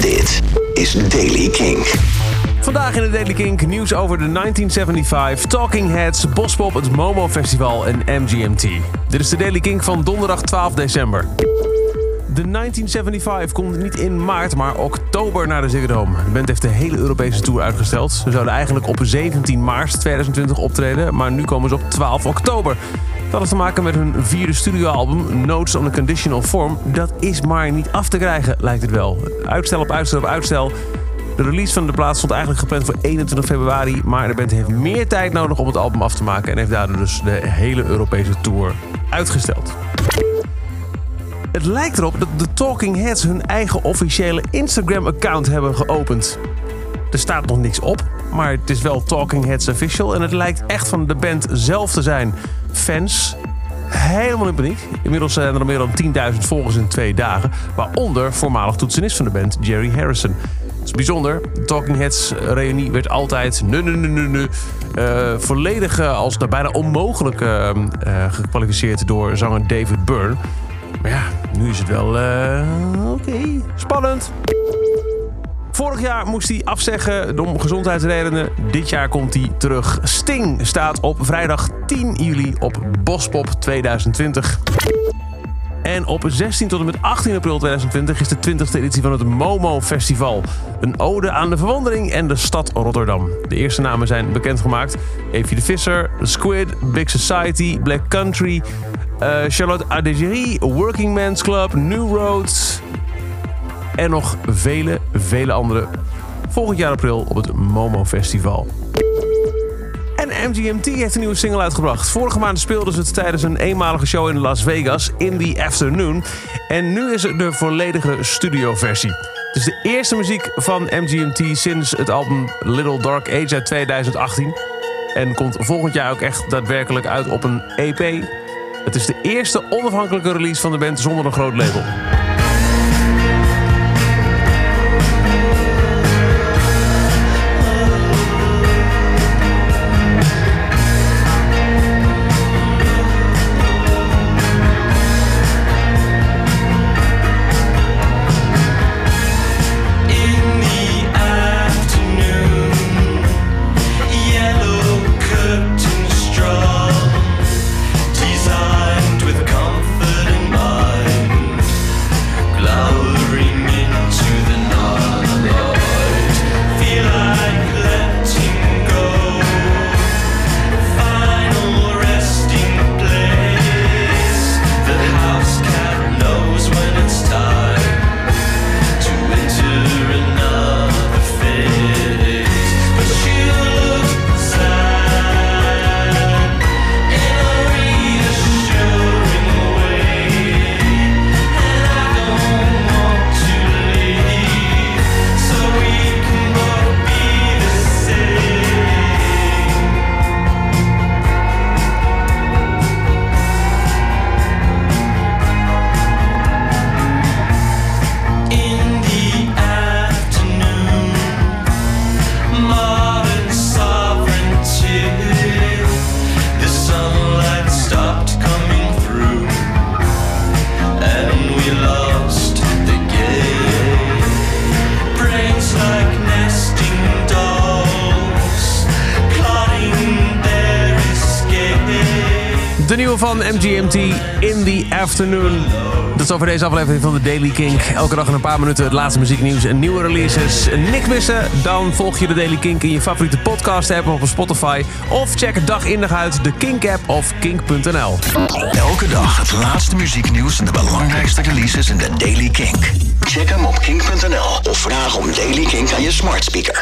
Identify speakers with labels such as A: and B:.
A: Dit is Daily King.
B: Vandaag in de Daily Kink nieuws over de 1975, Talking Heads, Bospop, het Momo Festival en MGMT. Dit is de Daily Kink van donderdag 12 december. De 1975 komt niet in maart, maar oktober naar de Ziggo Dome. De band heeft de hele Europese tour uitgesteld. Ze zouden eigenlijk op 17 maart 2020 optreden, maar nu komen ze op 12 oktober. Dat heeft te maken met hun vierde studioalbum, Notes on a Conditional Form. Dat is maar niet af te krijgen, lijkt het wel. Uitstel op uitstel op uitstel. De release van de plaat stond eigenlijk gepland voor 21 februari, maar de band heeft meer tijd nodig om het album af te maken en heeft daardoor dus de hele Europese tour uitgesteld. Het lijkt erop dat de Talking Heads hun eigen officiële Instagram-account hebben geopend. Er staat nog niks op, maar het is wel Talking Heads official en het lijkt echt van de band zelf te zijn. Fans helemaal in paniek. Inmiddels zijn er meer dan 10.000 volgers in twee dagen, waaronder voormalig toetsenist van de band Jerry Harrison. Het is bijzonder. De Talking Heads reunie werd altijd nu, nu, nu, nu, nu, eh, volledig eh, als nou, bijna onmogelijk eh, gekwalificeerd door zanger David Byrne. Maar ja, nu is het wel oké. Spannend. Vorig jaar moest hij afzeggen om gezondheidsredenen. Dit jaar komt hij terug. Sting staat op vrijdag 10 juli op Bospop 2020. En op 16 tot en met 18 april 2020 is de 20e editie van het Momo Festival. Een ode aan de verwondering en de stad Rotterdam. De eerste namen zijn bekendgemaakt. Evie de Visser, Squid, Big Society, Black Country... eh, Charlotte Adegerie, Working Men's Club, New Roads... en nog vele, vele andere. Volgend jaar april op het Momo Festival. En MGMT heeft een nieuwe single uitgebracht. Vorige maand speelden ze het tijdens een eenmalige show in Las Vegas, in the afternoon. En nu is er de volledige studioversie. Het is de eerste muziek van MGMT sinds het album Little Dark Age uit 2018. En komt volgend jaar ook echt daadwerkelijk uit op een EP. Het is de eerste onafhankelijke release van de band zonder een groot label.
C: The game. Brains like nesting dolls, plotting their escape.
B: De nieuwe van MGMT in the afternoon. Dat is over deze aflevering van de Daily Kink. Elke dag in een paar minuten het laatste muzieknieuws en nieuwe releases. Niks missen? Dan volg je de Daily Kink in je favoriete podcast app op Spotify. Of check dag in dag uit de Kink app of kink.nl.
A: Elke dag het laatste muzieknieuws en de belangrijkste releases in de Daily Kink. Check hem op kink.nl of vraag om Daily Kink aan je smart speaker.